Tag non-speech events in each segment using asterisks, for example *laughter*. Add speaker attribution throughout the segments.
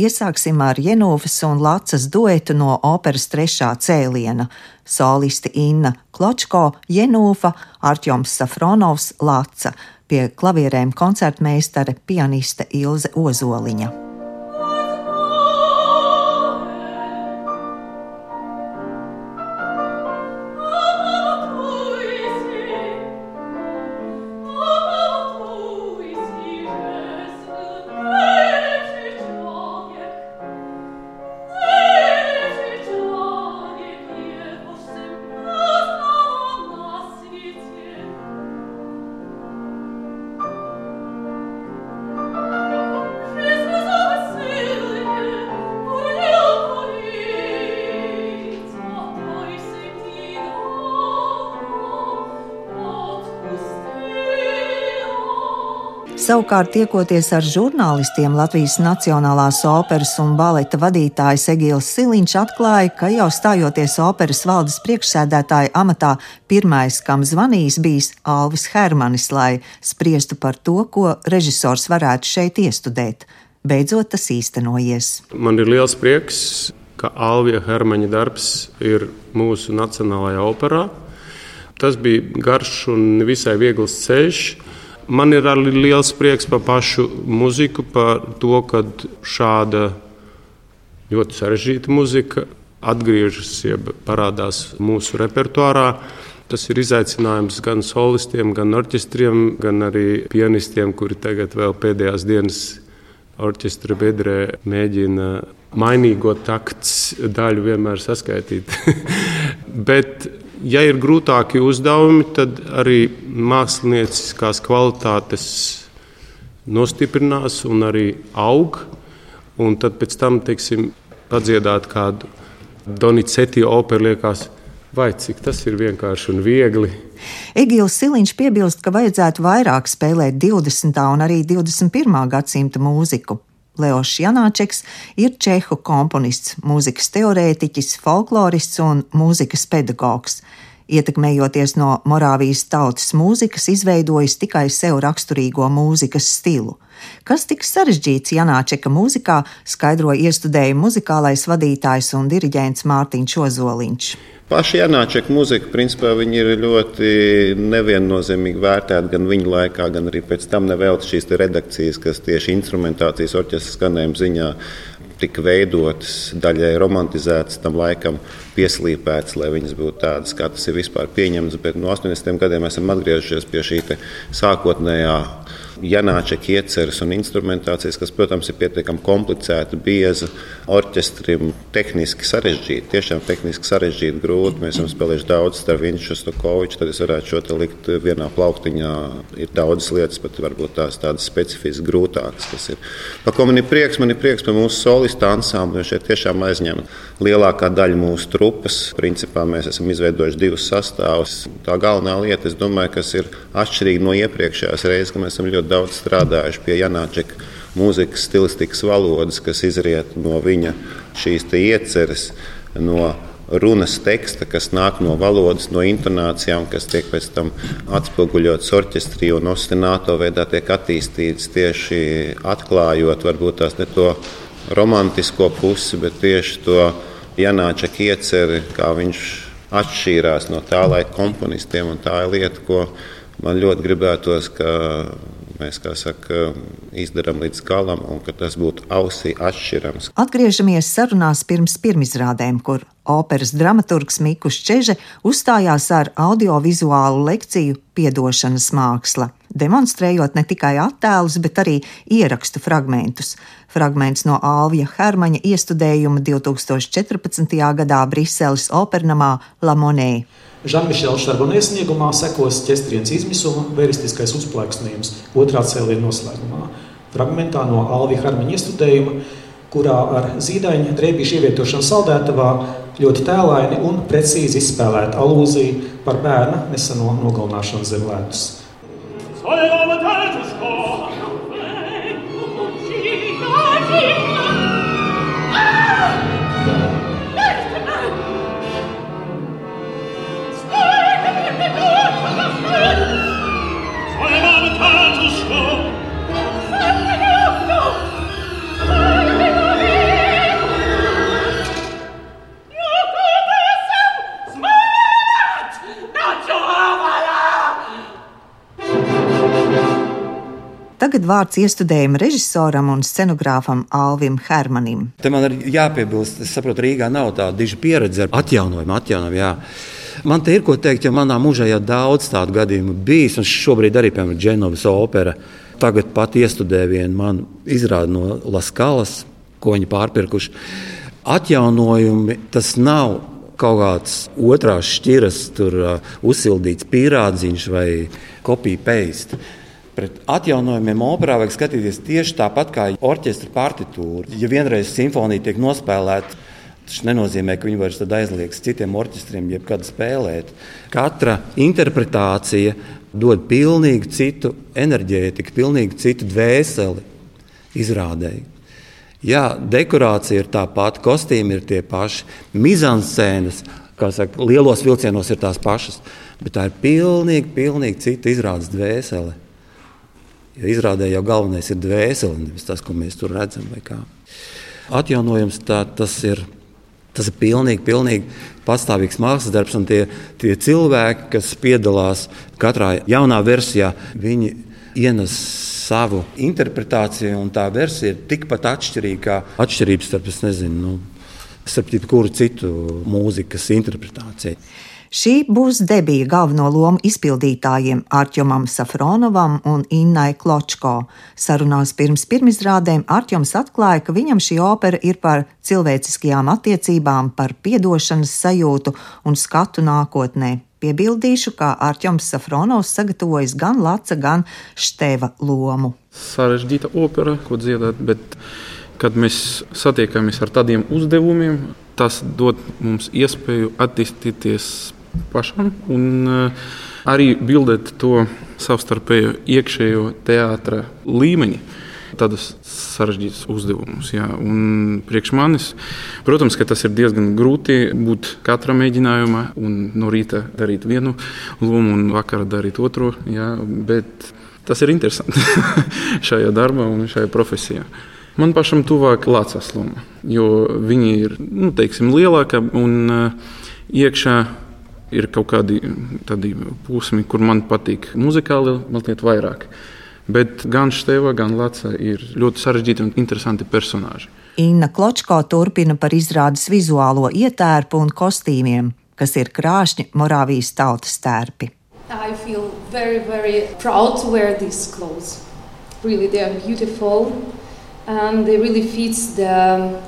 Speaker 1: iesāksim ar Jenūvas un Lacas duetu no operas trešā cēliena. Solisti Inna Kločko, Jenūva, Artjoms Safronovs, Laca, pie klavierēm koncertmeistare pianiste Ilze Ozoliņa. Savukārt, tiekoties ar žurnālistiem, Latvijas Nacionālās operas un baleta vadītājs Egīls Siliņš atklāja, ka jau stājoties operas valdes priekšsēdētāja amatā, pirmais, kam zvanījis, bijis Alvis Hermanis, lai spriestu par to, ko režisors varētu šeit iestudēt. Beidzot, tas īstenojies.
Speaker 2: Man ir liels prieks, ka Alvija Hermaņa darbs ir mūsu Nacionālajā operā. Tas bija garš un visai viegls ceļš. Man ir arī liels prieks par pašu muziku, par to, ka šāda ļoti sarežģīta muzika atgriežas, jeb parādās mūsu repertuārā. Tas ir izaicinājums gan solistiem, gan orķestriem, gan arī pianistiem, kuri tagad vēl pēdējās dienas orķestra bedrē mēģina mainīgo takts daļu vienmēr saskaitīt. *laughs* Bet ja ir grūtāki uzdevumi, tad arī mākslinieckās kvalitātes nostiprinās un arī aug. Un tad pēc tam, teiksim, padziedāt kādu Donizetti operu, liekas, vai cik tas ir vienkārši un viegli.
Speaker 1: Egīls Siliņš piebilst, ka vajadzētu vairāk spēlēt 20. un arī 21. gadsimta mūziku. Leoš Janāčeks ir čehu komponists, mūzikas teorētiķis, folklorists un mūzikas pedagogs. Ietekmējoties no Morāvijas tautas mūzikas, izveidojis tikai sev raksturīgo mūzikas stilu. Kas tik sarežģīts Janāčeka mūzikā, skaidroja iestudējumu muzikālais vadītājs un diriģents Mārtiņš Ozoliņš.
Speaker 3: Paši Janāčeka mūzika, principā, ir ļoti neviennozīmīgi vērtēta gan viņa laikā, gan arī pēc tam nevelti šīs redakcijas, kas tieši instrumentācijas orķestra skanējuma ziņā tika veidotas, daļai romantizētas, tam laikam pieslīpētas, lai viņas būtu tādas, kā tas ir vispār pieņemts. Bet no 80. gadiem esam atgriezušies pie šī sākotnējā Janāčeka ieceres un instrumentācijas, kas, protams, ir pietiekami komplicēta, bieza, orķestrim tehniski sarežģīta. Tiešām tehniski sarežģīta, grūti. Mēs esam spēlējuši daudz starp Vinču Stokoviču, tad es varētu šo te likt vienā plauktiņā. Ir daudzas lietas, pat varbūt tās tādas specifiski grūtākas, kas ir. Par ko man ir prieks, man ir prieks par mūsu solistu ansambli, jo šeit tiešām aizņem lielākā daļa mūsu trupas. Principā mēs esam izveidojuši divus sastāvus. Tā galvenā lieta, es domāju, kas ir atšķirīga no iepriekšējās reizes, ka mēs esam ļoti daudz strādājuši pie Janāčeka mūzikas stilistikas valodas, kas izriet no viņa šīs ieceres, no runas teksta, kas nāk no valodas, no intonācijām, kas tiek pēc tam atspoguļotas orķestrī un ostināto veidā tiek attīstītas tieši atklājot varbūt tās ne to romantisko pusi, bet tieši to Janāčeka ieceri, kā viņš atšķīrās no tā laika komponistiem. Tā ir lieta, ko man ļoti gribētos, ka mēs saka, izdarām līdz galam, un ka tas būtu ausī atšķirams.
Speaker 1: Atgriežamies sarunās pirms pirmizrādēm, kur operas dramaturgs Mikls Čeže uzstājās ar audiovizuālu lekciju Piedošanas māksla, demonstrējot ne tikai attēlus, bet arī ierakstu fragmentus. Fragments no Alvija Hermaņa iestudējuma 2014. gadā Briseles opernamā La Monnaie.
Speaker 4: Žanmišela Šarbonē sniegumā sekos ķestriens izmisuma, veristiskais uzplaiksnījums otrā cēliena noslēgumā. Fragmentā no Alvija Harmaņa iestudējuma, kurā ar zīdaiņa drēbīšu ievietošanu saldētavā ļoti tēlaini un precīzi izspēlēta alūzija par bērna neseno nogalināšanu zem ledus.
Speaker 1: alle Damen und Herren, vārds iestudējuma režisoram un scenogrāfam Alvim Hermanim.
Speaker 5: Te man ir jāpiebilst, es saprotu, Rīgā nav tāda diža pieredze ar atjaunojumu. atjaunojumu jā. Man te ir ko teikt, jo manā mūžā jau daudz tādu gadījumu bijis, un šobrīd arī, piemēram, Dženovas opera. Tagad pat iestudēju vienu man izrādi no Laskalas, ko viņi pārpirkuši. Atjaunojumi tas nav kaut kāds otrās šķiras, tur uh, uzsildīts pīrādziņš vai kopija paste. Pret atjaunojumiem operā vajag skatīties tieši tāpat kā orķestra partitūra. Ja vienreiz simfonija tiek nospēlēta, tas nenozīmē, ka viņi vairs aizliegs citiem orķestriem, jebkad spēlēt. Katra interpretācija dod pilnīgi citu enerģētiku, pilnīgi citu dvēseli izrādēji. Jā, dekorācija ir tā pati, kostīmi ir tie paši, mizanscēnas, kā saka, lielos vilcienos ir tās pašas, bet tā ir pilnīgi, pilnīgi cita izrādes dvēsele. Jo izrādē jau galvenais ir dvēsele, nevis tas, ko mēs tur redzam. Atjaunojums tā, tas ir. Tas ir pilnīgi, pilnīgi pastāvīgs mākslas darbs, un tie, tie cilvēki, kas piedalās katrā jaunā versijā, viņi ienes savu interpretāciju, un tā versija ir tikpat atšķirīga kā atšķirības starp, nezinu, nu, starp jebkuru citu mūzikas interpretāciju.
Speaker 1: Šī būs debija galveno lomu izpildītājiem Arčomam Safronovam un Innai Kločko. Sarunās pirms pirmizrādēm Arčoms atklāja, ka viņam šī opera ir par cilvēciskajām attiecībām, par piedošanas sajūtu un skatu nākotnē. Piebildīšu, ka Arčuns Safronovs sagatavojis gan Laca, gan Števa lomu.
Speaker 2: Sarežģīta opera, ko dziedāt, bet kad mēs satiekamies ar tādiem uzdevumiem, tas dod mums iespēju attīstīties pašam un eh, arī bildēt to savstarpējo iekšējo teātra līmeņu tādus sarežģītus uzdevumus. Jā. Un priekš manis, protams, tas ir diezgan grūti būt katra mēģinājumā, un no rīta darīt vienu lomu, un vakarā darīt otru. Jā, bet tas ir interesanti *laughs* šajā darbā un šajā profesijā. Man pašam tuvāk Lācis loma, jo viņi ir nu, teiksim, lielāka un uh, iekšā ir kaut kādi tādi posmi, kur man patīk muzikāli mazliet vairāk. Bet gan Števa, gan Lapa ir ļoti sarežģīti un interesanti personāļi.
Speaker 1: Inna Kločko turpina par izrādes vizuālo ietērpu un kostīmiem, kas ir krāšņi Morāvijas tautas tērpi. I feel very, very proud to wear these clothes. Really, they are beautiful and they really fit the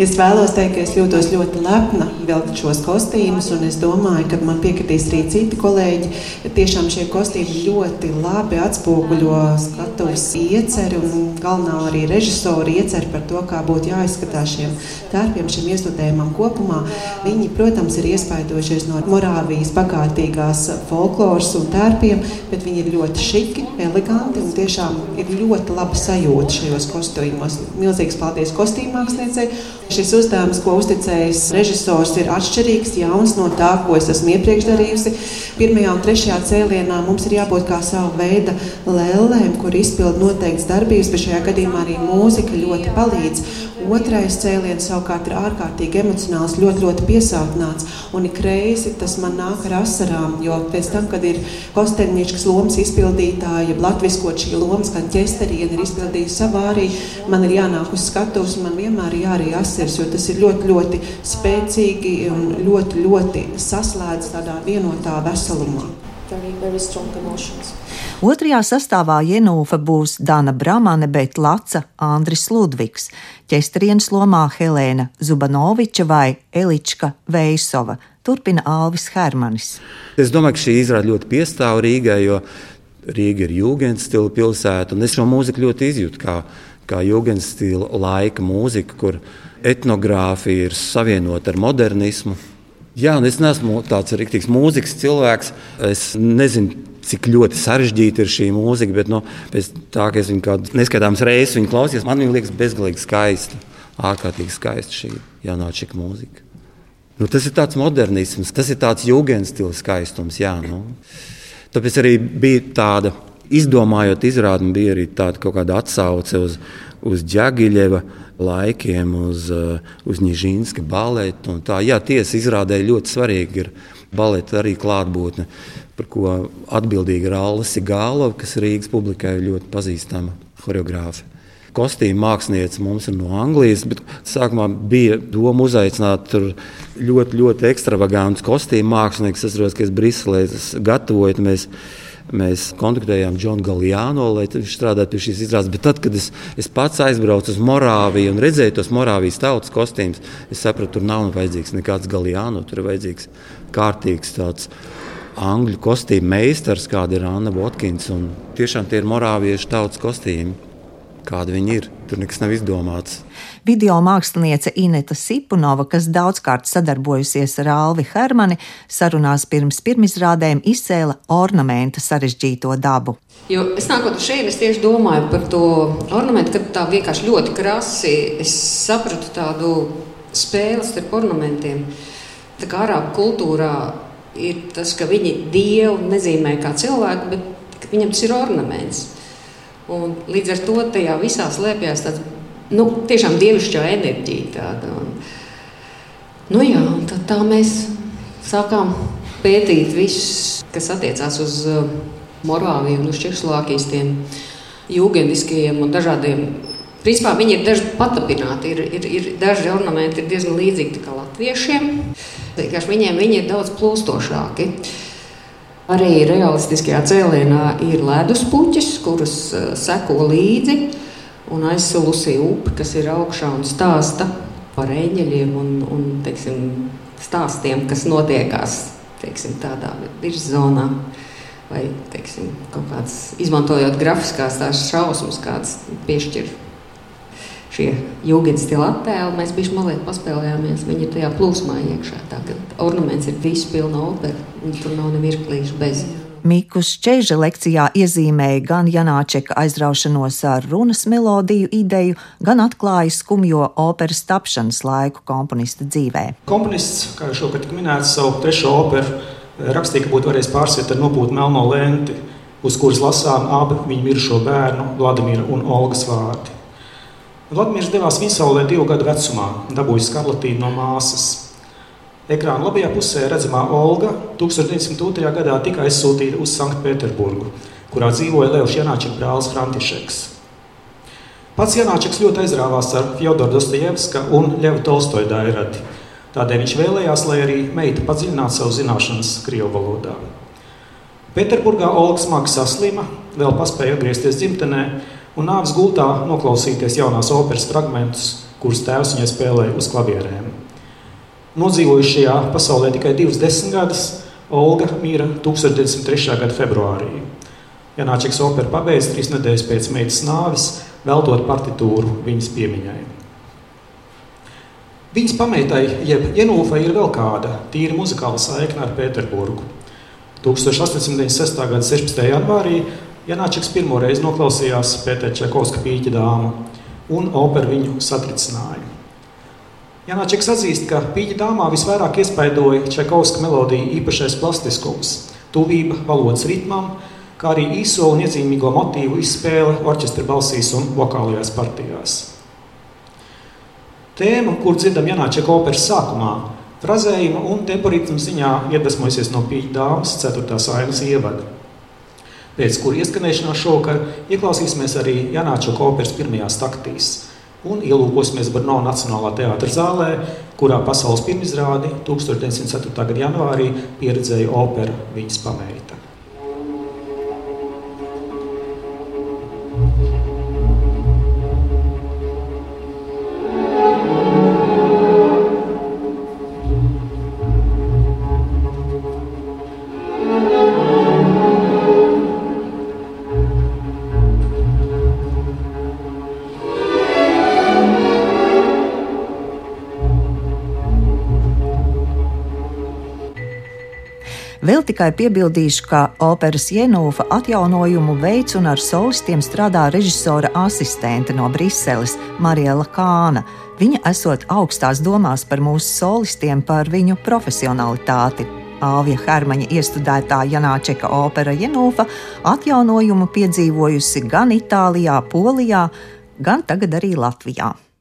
Speaker 6: Es vēlos teikt, ka es jūtos ļoti lepna vilkt šos kostīmus, un es domāju, ka man piekritīs arī citi kolēģi. Tiešām šie kostīmi ļoti labi atspoguļo skatuves ieceri un galvenā arī režisora ieceri par to, kā būtu jāizskatās šiem tērpiem, šim iestudējumam kopumā. Viņi, protams, ir iespaidojušies no Morāvijas bagātīgās folkloras un tērpiem, bet viņi ir ļoti šiki, eleganti un tiešām ir ļoti laba sajūta šajos kostīmos milzīgs paldies kostīmmāksliniecei. Šis uzdevums, ko uzticējis režisors, ir atšķirīgs, jauns no tā, ko es esmu iepriekš darījusi. Pirmajā un trešajā cēlienā mums ir jābūt kā sava veida lēlēm, kur izpild noteikts darbības, bet šajā gadījumā arī mūzika ļoti palīdz. Otrais cēliens savukārt ir ārkārtīgi emocionāls, ļoti, ļoti piesātināts. Un ik reizi tas man nāk ar asarām, jo pēc tam, kad ir Kostēniņškas lomas izpildītāja, latviskot šī lomas, kā ķesteriena ir izpildījusi savā arī, man ir jānāk uz skatuves, man vienmēr ir jārī asars, jo tas ir ļoti, ļoti spēcīgi un ļoti, ļoti saslēdz tādā vienotā veselumā. Very, very strong emotions.
Speaker 1: Otrajā sastāvā Jenūfa būs Dana Bramane, bet Laca Andris Ludvigs, ķestrienas lomā Helēna Zubanoviča vai Elička Veisova. Turpina Alvis Hermanis.
Speaker 5: Es domāju, ka šī izrāda ļoti piestāv Rīgai, jo Rīga ir jūgenstila pilsēta, un es šo mūziku ļoti izjūtu kā, kā jūgenstila laika mūziku, kur etnogrāfija ir savienota ar modernismu. Jā, es neesmu tāds rīktīgs mūzikas cilvēks. Es nezinu, cik ļoti sarežģīta ir šī mūzika, bet nu, pēc tā, ka es viņu kādu neskaitāmas reizes klausījos, man viņa liekas bezgalīgi skaista. Ārkārtīgi skaista šī jaunā čika mūzika. Nu, tas ir tāds modernisms, tas ir tāds jūgenstila skaistums. Jā, nu. Tāpēc arī bija tāda, izdomājot izrādi, bija arī tāda kaut kāda atsauce uz, uz Džagiļeva laikiem, uz, uz Nižīnska baletu. Tā, jā, tiesa izrādē ļoti svarīgi ir baleta arī klātbūtne par ko atbildīga ir Alise Gālova, kas Rīgas publikai ir ļoti pazīstama choreogrāfa. Kostīmu māksliniece mums ir no Anglijas, bet sākumā bija doma uzaicināt ļoti, ļoti ekstravagantus kostīmu māksliniekus. Es saprotu, ka es Briselē gatavoju. Mēs, mēs kontaktējām Džonu Galjāno, lai viņš strādātu pie šīs izrādes. Bet tad, kad es, es pats aizbraucu uz Morāviju un redzēju tos Morāvijas tautas kostīmus, es sapratu, tur nav vajadzīgs nekāds Galjāno. Tur ir vajadzīgs kārtīgs tāds angļu kostīmu meistars, kāda ir Anna Watkins. Tiešām tie ir morāviešu tautas kostīmi kāda viņi ir. Tur nekas nav izdomāts.
Speaker 1: Video māksliniece Ineta Sipunova, kas daudzkārt sadarbojusies ar Alvi Hermani, sarunās pirms pirmizrādēm izcēla ornamenta sarežģīto dabu.
Speaker 7: Jo es nākot šeit, es tieši domāju par to ornamentu, ka tā vienkārši ļoti krasi. Es sapratu tādu spēli starp ornamentiem. Tā kā arābu kultūrā ir tas, ka viņi dievu nezīmē kā cilvēku, bet viņam tas ir ornaments. Un līdz ar to tajā visā slēpjas tāds nu, tiešām dievišķā enerģija. Tāda. Un, nu, jā, tā mēs sākām pētīt visus, kas attiecās uz uh, Morāviju un uz Čehoslovākijas tiem jūgendiskajiem un dažādiem. Principā viņi ir daži patapināti, ir, ir, ir daži ornamenti ir diezgan līdzīgi kā latviešiem. Vienkārši viņiem viņi ir daudz plūstošāki. Arī realistiskajā cēlienā ir ledus puķis, kurus uh, seko līdzi, un aizsilusī upe, kas ir augšā un stāsta par eņģeļiem un, un teiksim, stāstiem, kas notiekās teiksim, tādā virsotnē. Vai teiksim, kaut kāds izmantojot grafiskās tās šausmas, kādas piešķir šie jūgas stila attēli. Mēs bijām mazliet paspēlējāmies. Viņi ir tajā plūsmā iekšā. Tagad ornaments ir viss pilna opera, un tur nav nemirklīšu bez.
Speaker 1: Mikus Čeža lekcijā iezīmēja gan Janāčeka aizraušanos ar runas melodiju ideju, gan atklāja skumjo operas tapšanas laiku komponista dzīvē.
Speaker 4: Komponists, kā jau šogad minēts, savu trešo operu rakstīja, ka būtu varējis pārsviet ar nopūtu melno lenti, uz kuras lasām abi viņa mirušo bērnu, Vladimira un Olgas vārdi. Vladimirs devās Vinsaulē divu gadu vecumā, dabūjis skarlatīnu no māsas. Ekrāna labajā pusē redzamā Olga 1902. gadā tika aizsūtīta uz Sanktpēterburgu, kurā dzīvoja Levs Janāčika brālis Františeks. Pats Janāčiks ļoti aizrāvās ar Fjodoru Dostojevska un Ļevu Tolstoju dairati. Tādēļ viņš vēlējās, lai arī meita padziļinātu savu zināšanas Krievu valodā. Pēterburgā Olga smagi saslima, vēl paspēja atgriezties dzimtenē un nāves gultā noklausīties jaunās operas fragmentus, kurus tēvs viņai spēlēja uz klavierēm. Nodzīvojuši šajā pasaulē tikai divas desmitgades, Olga mīra 1903. gada februārī. Janāčiks opera pabeidz trīs nedēļas pēc meitas nāves, veltot partitūru viņas piemiņai. Viņas pamētai, jeb Jenūfai, ir vēl kāda tīra muzikāla saikne ar Pēterburgu. 1896. gada 16. janvārī Janāčiks pirmo reizi noklausījās Pētera Čakovska pīķa dāmu, un opera viņu satricināja. Janāčiks atzīst, ka pīķa dāmā visvairāk iespaidoja Čakovska melodija īpašais plastiskums, tuvība valodas ritmam, kā arī īso un iezīmīgo motīvu izspēle orķestra balsīs un vokālajās partijās. Tēma, kur dzirdam Janāčeka operas sākumā, frazējuma un temporitma ziņā iedvesmojusies no pīķa dāmas 4. ainas ievada pēc kura ieskanēšanās šovakar ieklausīsimies arī Janāča operas pirmajās taktīs un ielūkosimies Brno Nacionālā teātra zālē, kurā pasaules pirmizrādi 1904. gada janvārī pieredzēja opera viņas pameita.
Speaker 1: Vēl tikai piebildīšu, ka operas Jenūfa atjaunojumu veids un ar solistiem strādā režisora asistente no Briseles, Mariela Kāna. Viņa esot augstās domās par mūsu solistiem, par viņu profesionalitāti. Alvija Hermaņa iestudētā Janāčeka opera Jenūfa atjaunojumu piedzīvojusi gan Itālijā, Polijā, gan tagad arī Latvijā.